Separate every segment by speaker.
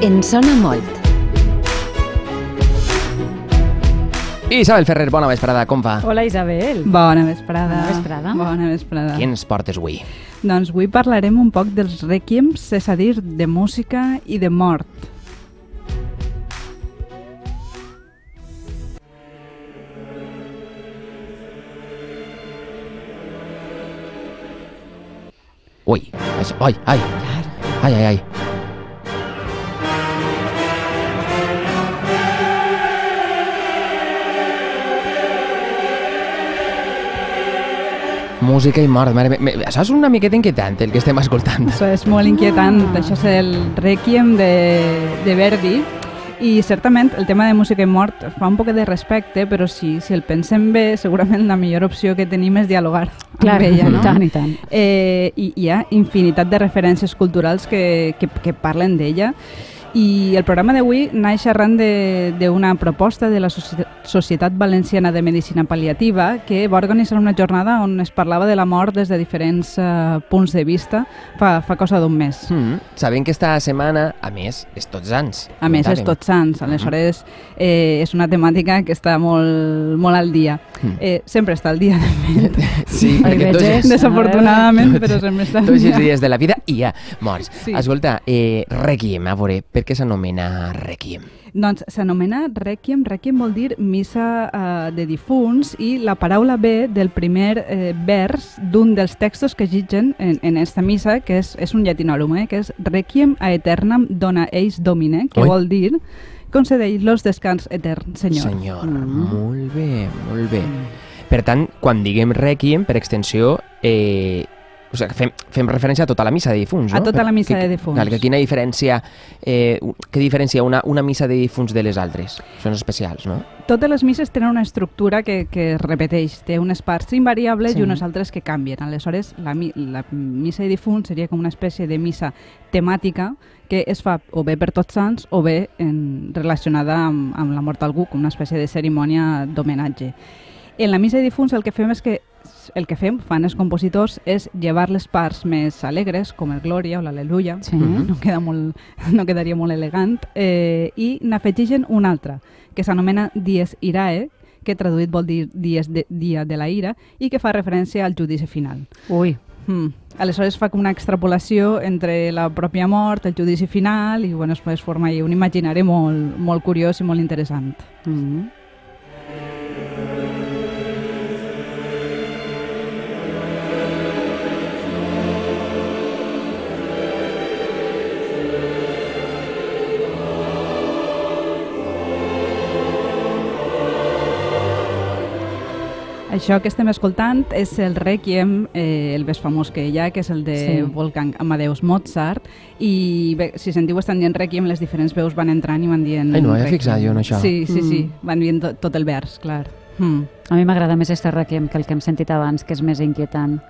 Speaker 1: En sona molt.
Speaker 2: Isabel Ferrer, bona vesprada, com va?
Speaker 3: Hola Isabel.
Speaker 4: Bona vesprada.
Speaker 3: Bona vesprada.
Speaker 4: Bona vesprada.
Speaker 2: Què ens portes avui?
Speaker 4: Doncs avui parlarem un poc dels requiems, és a dir, de música i de mort.
Speaker 2: Ui, ai, ai, ai, ai, ai. Música i mort, mare meva. Això és una miqueta inquietant, el que estem escoltant.
Speaker 4: Això és molt inquietant. Això és el Requiem de, de Verdi. I certament el tema de música i mort fa un poc de respecte, però si, si el pensem bé, segurament la millor opció que tenim és dialogar
Speaker 3: Clar,
Speaker 4: amb ella. No?
Speaker 3: i tant, i tant.
Speaker 4: Eh, I hi ha infinitat de referències culturals que, que, que parlen d'ella. I el programa d'avui naix arran de- d'una proposta de la Soci- Societat Valenciana de Medicina Pal·liativa que va organitzar una jornada on es parlava de la mort des de diferents eh, punts de vista fa, fa cosa d'un mes.
Speaker 2: Mm, sabent que esta setmana, a més, és tots anys.
Speaker 4: A més, és. Tots Sants, aleshores eh, és una temàtica que està molt, molt al dia.
Speaker 2: Mm.
Speaker 4: Eh, sempre està al dia, de fet.
Speaker 2: Sí,
Speaker 3: Ai,
Speaker 2: perquè tots.
Speaker 4: Desafortunadament, però sempre està al
Speaker 2: tots els
Speaker 4: dia.
Speaker 2: dies de la vida hi ha morts.
Speaker 4: Sí.
Speaker 2: Escolta, eh, Requiem, a veure, per què s'anomena Requiem?
Speaker 4: Doncs s'anomena Requiem. Requiem vol dir missa eh, de difunts i la paraula ve del primer eh, vers d'un dels textos que gitgen en, en esta missa, que és, és un llatinòrum, eh, que és Requiem a eternam dona eis domine, que
Speaker 2: Ui.
Speaker 4: vol dir concedeix-los descans etern, senyor.
Speaker 2: Senyor,
Speaker 3: Mm.
Speaker 2: molt bé, molt bé. Per tant, quan diguem Requiem, per extensió, eh, o sigui, fem, fem referència a tota la missa de difunts, no?
Speaker 4: A tota la missa
Speaker 2: Que-
Speaker 4: de difunts.
Speaker 2: Clar, que quina diferència, eh, què diferencia una, una missa de difunts de les altres? Són especials, no?
Speaker 4: Totes les misses tenen una estructura que, que es repeteix, té unes parts invariables
Speaker 3: Sí.
Speaker 4: i unes altres que canvien. Aleshores, la, la missa de difunts seria com una espècie de missa temàtica que es fa o bé per tots sants o bé en, relacionada amb, amb la mort d'algú, com una espècie de cerimònia d'homenatge. En la missa de difunts el que fem és que el que fem, fan els compositors, és llevar les parts més alegres, com el Glòria o l'Aleluia,
Speaker 3: Sí.
Speaker 2: Mhm.
Speaker 4: no, queda molt, no quedaria molt elegant, eh, i n'afegigen una altra, que s'anomena Dies Irae, que traduït vol dir dies de, dia de la ira, i que fa referència al judici final.
Speaker 3: Ui,
Speaker 4: Mm. Aleshores fa com una extrapolació entre la pròpia mort, el judici final, i bueno, es forma un imaginari molt, molt curiós i molt interessant.
Speaker 3: mm.
Speaker 4: Això que estem escoltant és el Requiem, eh, el més famós que hi ha, que és el de
Speaker 3: Sí.
Speaker 4: sí. Wolfgang Amadeus Mozart, i bé, si sentiu estan dient Requiem, les diferents veus van entrant i van dient...
Speaker 2: Ai, no, he fixat jo en això.
Speaker 4: Sí, sí, sí,
Speaker 3: Mm.
Speaker 4: van dient tot, tot el vers, clar. Mm.
Speaker 3: a mi m'agrada més este requiem que el que hem sentit abans, que és més inquietant.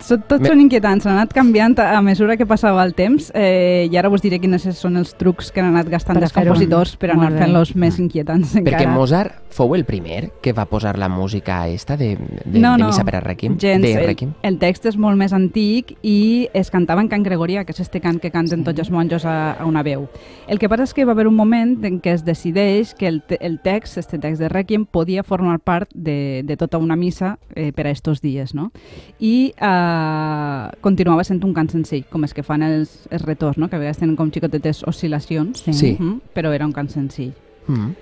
Speaker 2: Me-
Speaker 4: són inquietants, han anat canviant a, mesura que passava el temps eh, i ara us diré quins són els trucs que han anat gastant els compositors per anar fent-los més inquietants
Speaker 2: Perquè
Speaker 4: encara.
Speaker 2: Mozart fou el primer que va posar la música esta de, de,
Speaker 4: no,
Speaker 2: de
Speaker 4: no,
Speaker 2: missa per a Requiem.
Speaker 4: gens,
Speaker 2: de
Speaker 4: el,
Speaker 2: Requiem.
Speaker 4: el text és molt més antic i es cantava en cant gregorià, que és este cant que canten
Speaker 3: Sí.
Speaker 4: tots els monjos a, a una veu. El que passa és que va haver un moment en què es decideix que el, el text, este text de Requiem, podia formar part de, de tota una missa eh, per a estos dies, no? I eh, continuava sent un cant senzill, com és que fan els, els retors, no? que a vegades tenen com xicotetes oscil·lacions,
Speaker 3: Sí.
Speaker 2: Sí.
Speaker 4: Mhm, però era un cant senzill.
Speaker 2: Mm.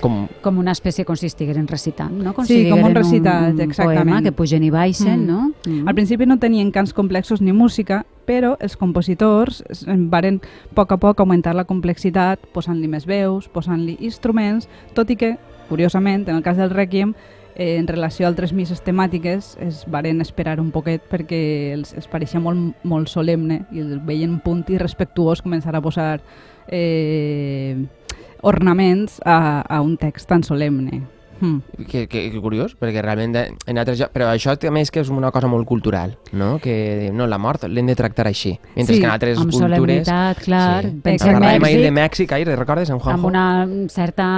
Speaker 2: Com,
Speaker 3: Com una espècie com si estigueren recitant, no? Com
Speaker 4: Sí,
Speaker 3: si
Speaker 4: com un recitat,
Speaker 3: un
Speaker 4: exactament.
Speaker 3: poema que pugen i baixen,
Speaker 4: Mm.
Speaker 3: no? Mm.
Speaker 4: Al principi no tenien cants complexos ni música, però els compositors varen a poc a poc augmentar la complexitat, posant-li més veus, posant-li instruments, tot i que, curiosament, en el cas del Requiem, eh, en relació a altres misses temàtiques, es varen esperar un poquet perquè els, els pareixia molt, molt solemne i el veien un punt irrespectuós començar a posar eh, ornaments a, a un text tan solemne. Mm.
Speaker 2: que, que, que curiós, perquè realment de- en altres llocs... Però això també és que és una cosa molt cultural, no? Que no, la mort l'hem de tractar així. Mentre
Speaker 4: Sí,
Speaker 2: que en altres
Speaker 3: amb
Speaker 2: cultures...
Speaker 3: solemnitat, clar.
Speaker 2: Sí.
Speaker 3: Pensem
Speaker 2: Parlàvem ahir de
Speaker 3: Mèxic,
Speaker 2: Mèxic, ahir, recordes, en Juanjo?
Speaker 3: amb una certa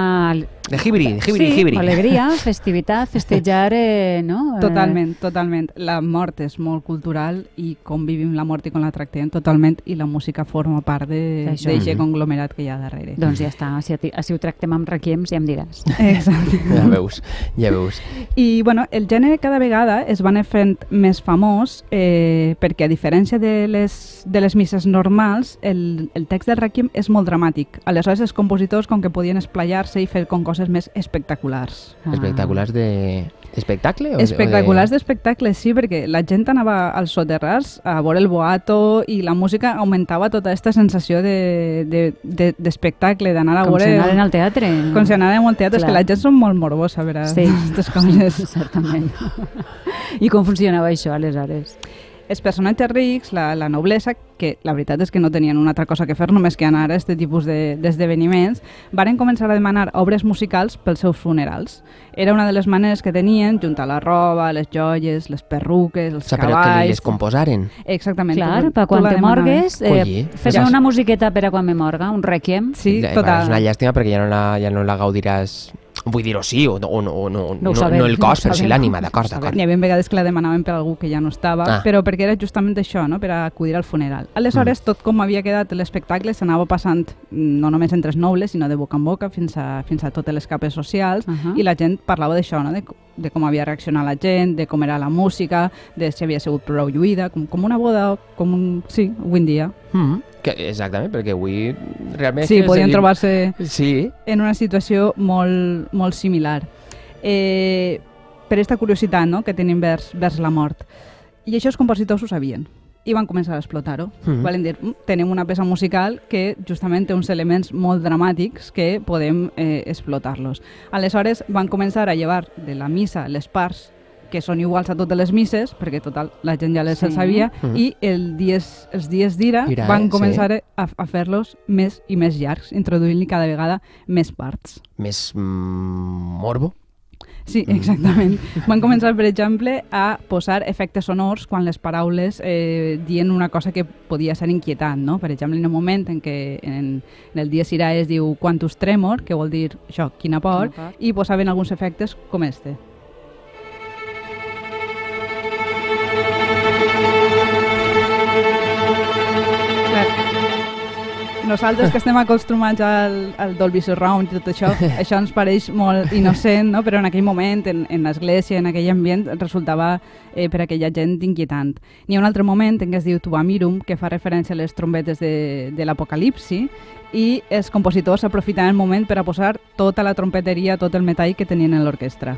Speaker 2: De jibri, de jibri,
Speaker 3: sí,
Speaker 2: jibri.
Speaker 3: alegria, festivitat, festejar, eh, no? Eh,
Speaker 4: Totalment, totalment. La mort és molt cultural i com vivim la mort i com la tractem totalment i la música forma part d'aquest
Speaker 2: Mhm.
Speaker 4: conglomerat que hi ha darrere.
Speaker 3: Doncs ja està, si, a si ho tractem amb requiems ja em diràs.
Speaker 4: Exacte.
Speaker 2: Ja veus, ja veus.
Speaker 4: I bueno, el gènere cada vegada es va anar fent més famós eh, perquè a diferència de les, de les misses normals, el, el text del Requiem és molt dramàtic. Aleshores els compositors com que podien esplayar-se i fer com coses més espectaculars.
Speaker 3: Ah.
Speaker 2: Espectaculars de... Espectacle? O de-
Speaker 4: Espectaculars
Speaker 2: o de...
Speaker 4: d'espectacle, sí, perquè la gent anava als soterrars a veure el boato i la música augmentava tota aquesta sensació d'espectacle, de, de, d'espectacle, d'anar a
Speaker 3: Com
Speaker 4: veure...
Speaker 3: si anaren al teatre.
Speaker 4: Com si anàrem al teatre, és
Speaker 3: Clar.
Speaker 4: que la gent són molt morbosa a veure
Speaker 3: Sí.
Speaker 4: aquestes coses.
Speaker 3: Certament. I com funcionava això, aleshores?
Speaker 4: Els personatges rics, la, la noblesa, que la veritat és que no tenien una altra cosa que fer només que anar a aquest tipus de- d'esdeveniments, varen començar a demanar obres musicals pels seus funerals. Era una de les maneres que tenien, juntar la roba, les joies, les perruques, els
Speaker 2: O sea, però que li
Speaker 4: cavalls...
Speaker 2: les composaren.
Speaker 4: Exactament.
Speaker 3: Clar,
Speaker 4: tu-
Speaker 3: per quan te morgues, eh, fes una musiqueta per a quan me morga, un requiem.
Speaker 4: Sí,
Speaker 2: Ja,
Speaker 4: total.
Speaker 2: És una llàstima perquè ja no la, ja no la gaudiràs... Vull dir-ho sí, o, no, o no,
Speaker 3: No
Speaker 2: no,
Speaker 3: sabem,
Speaker 2: no el
Speaker 3: no
Speaker 2: cos, però sí l'ànima, d'acord,
Speaker 3: No
Speaker 2: d'acord.
Speaker 4: N'hi havia vegades que la demanaven per algú que ja no estava,
Speaker 2: Ah.
Speaker 4: però perquè era justament això, no? per a acudir al funeral. Aleshores,
Speaker 2: Mm.
Speaker 4: tot com havia quedat l'espectacle s'anava passant mm, no només entre els nobles, sinó de boca en boca fins a, fins a totes les capes socials,
Speaker 3: Ahà.
Speaker 4: i la gent parlava d'això, no? de, de com havia reaccionat la gent, de com era la música, de si havia sigut prou lluïda, com, com una boda, com un... Sí, avui en dia.
Speaker 2: Mm, que, exactament, perquè avui realment...
Speaker 4: Sí, podien
Speaker 2: seguim-
Speaker 4: trobar-se
Speaker 2: Sí,
Speaker 4: en una situació molt, molt similar. Eh, per aquesta curiositat no? que tenim vers, vers la mort. I això els compositors ho sabien i van començar a explotar-ho.
Speaker 2: Mhm.
Speaker 4: Valen dir, "Mm, tenim una peça musical que justament té uns elements molt dramàtics que podem eh, explotar-los. Aleshores van començar a llevar de la missa les parts que són iguals a totes les misses, perquè total, la gent ja les
Speaker 3: Sí.
Speaker 4: sí. sabia,
Speaker 2: Mhm.
Speaker 4: i el dies, els dies d'ira
Speaker 2: Ira,
Speaker 4: van començar a, a fer-los més i més llargs, introduint-li cada vegada més parts.
Speaker 2: més mm, morbo.
Speaker 4: Sí, exactament. Van començar, per exemple, a posar efectes sonors quan les paraules eh, dien una cosa que podia ser inquietant, no? Per exemple, en un moment en què en, en el Dies Ira es diu Quantus Tremor, que vol dir això, quina por,
Speaker 3: Quina por.
Speaker 4: i posaven alguns efectes com este. Nosaltres que estem acostumats al, al Dolby Surround i tot això, això ens pareix molt innocent, no? però en aquell moment, en, en l'església, en aquell ambient, resultava eh, per aquella gent inquietant. N'hi ha un altre moment en què es diu Tuamirum, que fa referència a les trombetes de, de l'Apocalipsi, i els compositors aprofitaven el moment per a posar tota la trompeteria, tot el metall que tenien en l'orquestra.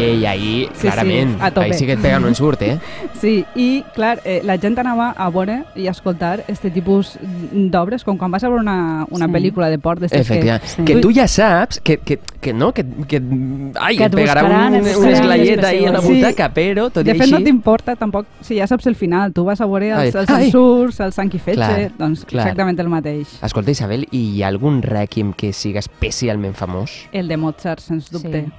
Speaker 2: Ei, ei, ahí,
Speaker 4: Sí, sí,
Speaker 2: clarament.
Speaker 4: a tope.
Speaker 2: ahí sí que et pega, no en surt, eh?
Speaker 4: Sí, i clar, eh, la gent anava a veure i a escoltar este tipus d'obres, com quan vas a veure una, una
Speaker 3: Sí.
Speaker 4: pel·lícula de port d'estes que...
Speaker 2: Efectivament.
Speaker 3: Sí.
Speaker 2: Que tu ja saps que, que, que no, que, que, ai,
Speaker 3: Que
Speaker 2: et
Speaker 3: et
Speaker 2: pegarà
Speaker 3: buscaran,
Speaker 2: un,
Speaker 3: et
Speaker 2: una esglaieta ahí a la
Speaker 4: Sí.
Speaker 2: butaca, però tot
Speaker 4: de
Speaker 2: i
Speaker 4: fet,
Speaker 2: així...
Speaker 4: no t'importa tampoc, si ja saps el final, tu vas a veure els, els
Speaker 2: Ai.
Speaker 4: ensurs, el sang i fetge,
Speaker 2: Clar,
Speaker 4: doncs
Speaker 2: clar.
Speaker 4: exactament el mateix.
Speaker 2: Escolta, Isabel, i hi ha algun rèquiem que siga especialment famós?
Speaker 4: El de Mozart, sens dubte.
Speaker 3: Sí.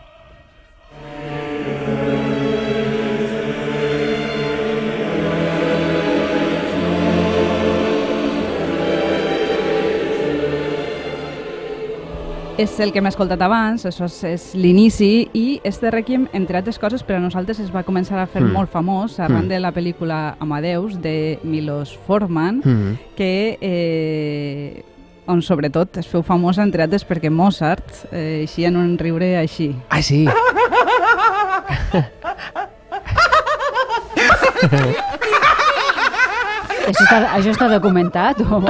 Speaker 4: És el que hem escoltat abans, això és, és l'inici, i este Requiem, entre altres coses, per a nosaltres es va començar a fer
Speaker 2: Mm.
Speaker 4: molt famós arran
Speaker 2: Mm.
Speaker 4: de la pel·lícula Amadeus, de Milos Forman,
Speaker 2: Mm.
Speaker 4: que eh, on sobretot es feu famosa entre altres perquè Mozart eh, així en un riure així.
Speaker 2: Ah, sí.
Speaker 3: Això està, això està documentat? O...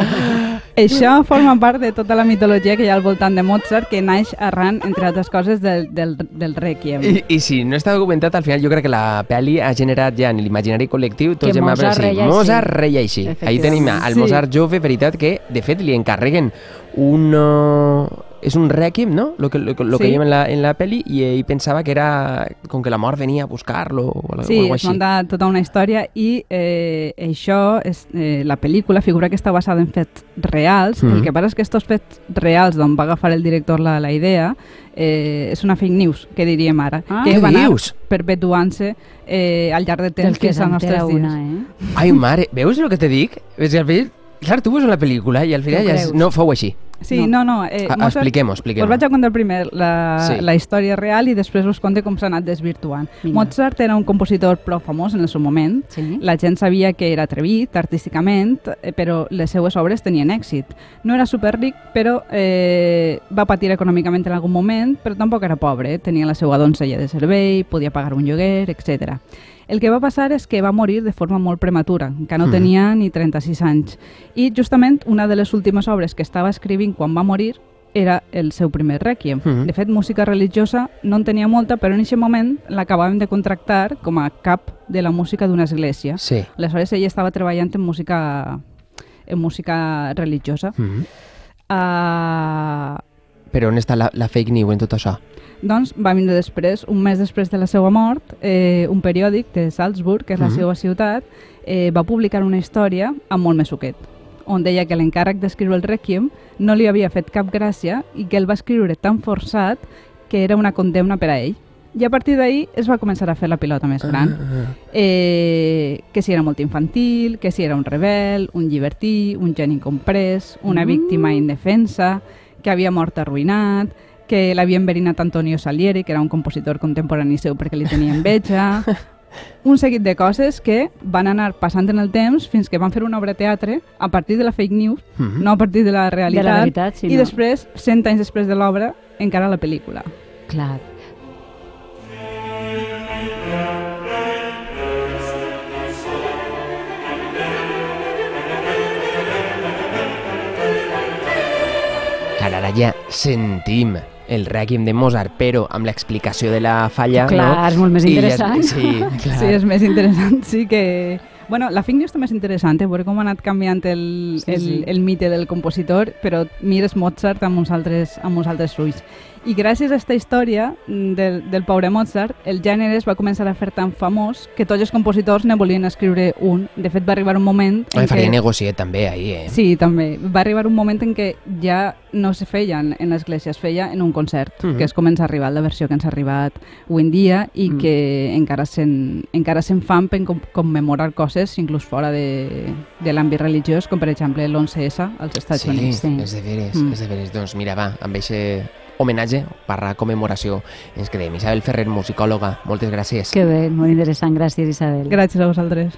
Speaker 4: Això forma part de tota la mitologia que hi ha al voltant de Mozart que naix arran, entre altres coses, del, del, del Requiem.
Speaker 2: I, I si no està documentat, al final jo crec que la pel·li ha generat ja en l'imaginari col·lectiu tots
Speaker 3: Que Mozart
Speaker 2: après,
Speaker 3: reia així.
Speaker 2: Mozart reia així. Ahí tenim al
Speaker 4: Sí.
Speaker 2: Mozart jove, veritat que, de fet, li encarreguen un, uh, és un requiem, no? Lo que, lo, que- lo que
Speaker 4: Sí.
Speaker 2: veiem en la, en la peli i ell pensava que era com que la mort venia a buscar-lo o, algo-
Speaker 4: Sí,
Speaker 2: o algo
Speaker 4: es
Speaker 2: així.
Speaker 4: munta tota una història i eh, això, és, eh, la pel·lícula figura que està basada en fets reals.
Speaker 2: Mhm.
Speaker 4: El que passa és que estos fets reals d'on va agafar el director la, la idea eh, és una fake news, que diríem ara,
Speaker 3: Ah.
Speaker 4: que va anar perpetuant-se eh, al llarg de temps
Speaker 3: que
Speaker 4: fins als nostres dies.
Speaker 3: una, eh?
Speaker 2: Ai, mare, veus el que te dic? És que al final, clar, tu veus la pel·lícula i al final ja és, no fou així.
Speaker 4: Sí, no, no. Eh,
Speaker 2: A-
Speaker 4: Mozart-
Speaker 2: Expliquem-ho,
Speaker 4: Us
Speaker 2: expliquem-ho.
Speaker 4: vaig a contar primer la,
Speaker 2: Sí.
Speaker 4: la història real i després us conte com s'ha anat desvirtuant.
Speaker 3: Vinga.
Speaker 4: Mozart era un compositor prou famós en el seu moment.
Speaker 3: Sí?
Speaker 4: La gent sabia que era atrevit artísticament, eh, però les seues obres tenien èxit. No era superric, però eh, va patir econòmicament en algun moment, però tampoc era pobre. Tenia la seva donzella de servei, podia pagar un lloguer, etc. El que va passar és que va morir de forma molt prematura, que no
Speaker 2: Mhm.
Speaker 4: tenia ni 36 anys. I justament una de les últimes obres que estava escrivint quan va morir era el seu primer rèquiem.
Speaker 2: Mhm.
Speaker 4: De fet, música religiosa no en tenia molta, però en aquest moment l'acabàvem de contractar com a cap de la música d'una església.
Speaker 2: Sí.
Speaker 4: Aleshores ella estava treballant en música en música religiosa.
Speaker 2: Mm -hmm.
Speaker 4: Uh,
Speaker 2: Però on està la, la fake news en tot això?
Speaker 4: Doncs va vindre després, un mes després de la seva mort, eh, un periòdic de Salzburg, que és la
Speaker 2: Mhm.
Speaker 4: seva ciutat, eh, va publicar una història amb molt més suquet, on deia que l'encàrrec d'escriure el Requiem no li havia fet cap gràcia i que el va escriure tan forçat que era una condemna per a ell. I a partir d'ahir es va començar a fer la pilota més gran.
Speaker 2: Ah,
Speaker 4: eh, que si era molt infantil, que si era un rebel, un llibertí, un geni incomprès, una
Speaker 3: Mm.
Speaker 4: víctima indefensa, que havia mort arruïnat, que l'havia enverinat Antonio Salieri, que era un compositor contemporani seu perquè li tenia enveja... un seguit de coses que van anar passant en el temps fins que van fer una obra de teatre a partir de la fake news,
Speaker 2: Mhm.
Speaker 4: no a partir de la realitat,
Speaker 3: De la veritat, sí,
Speaker 4: i
Speaker 3: no.
Speaker 4: després, 100 anys després de l'obra, encara la pel·lícula.
Speaker 3: Clar.
Speaker 2: Clar, ara ja sentim el Requiem de Mozart, però amb l'explicació de la falla,
Speaker 3: Clar,
Speaker 2: no?
Speaker 3: és molt més interessant.
Speaker 2: sí, clar.
Speaker 4: Sí, és més interessant, sí que... Bueno, la fake news també és interessant, eh? veure com ha anat canviant el,
Speaker 3: Sí,
Speaker 4: el,
Speaker 3: sí.
Speaker 4: el mite del compositor, però mires Mozart amb uns altres, amb uns altres ulls. I gràcies a aquesta història mm, del, del pobre Mozart, el gènere es va començar a fer tan famós que tots els compositors ne volien escriure un. De fet, va arribar un moment en
Speaker 2: faria
Speaker 4: què...
Speaker 2: negociet també, ahir, eh?
Speaker 4: Sí, també. Va arribar un moment en què ja no se feia en, en l'església, es feia en un concert,
Speaker 2: Mhm.
Speaker 4: que és com ens ha arribat la versió que ens ha arribat avui en dia i
Speaker 3: Mm.
Speaker 4: que encara se'n encara se'n fan per com, commemorar coses inclús fora de, de l'àmbit religiós, com per exemple l'11S als Estats
Speaker 2: sí,
Speaker 4: Units.
Speaker 3: Sí.
Speaker 2: és de veres,
Speaker 4: Mm.
Speaker 2: és de veres. Doncs mira, va, amb aquest homenatge barra commemoració ens quedem. Isabel Ferrer, musicòloga, moltes gràcies.
Speaker 3: Que bé, molt interessant. Gràcies, Isabel.
Speaker 4: Gràcies a vosaltres.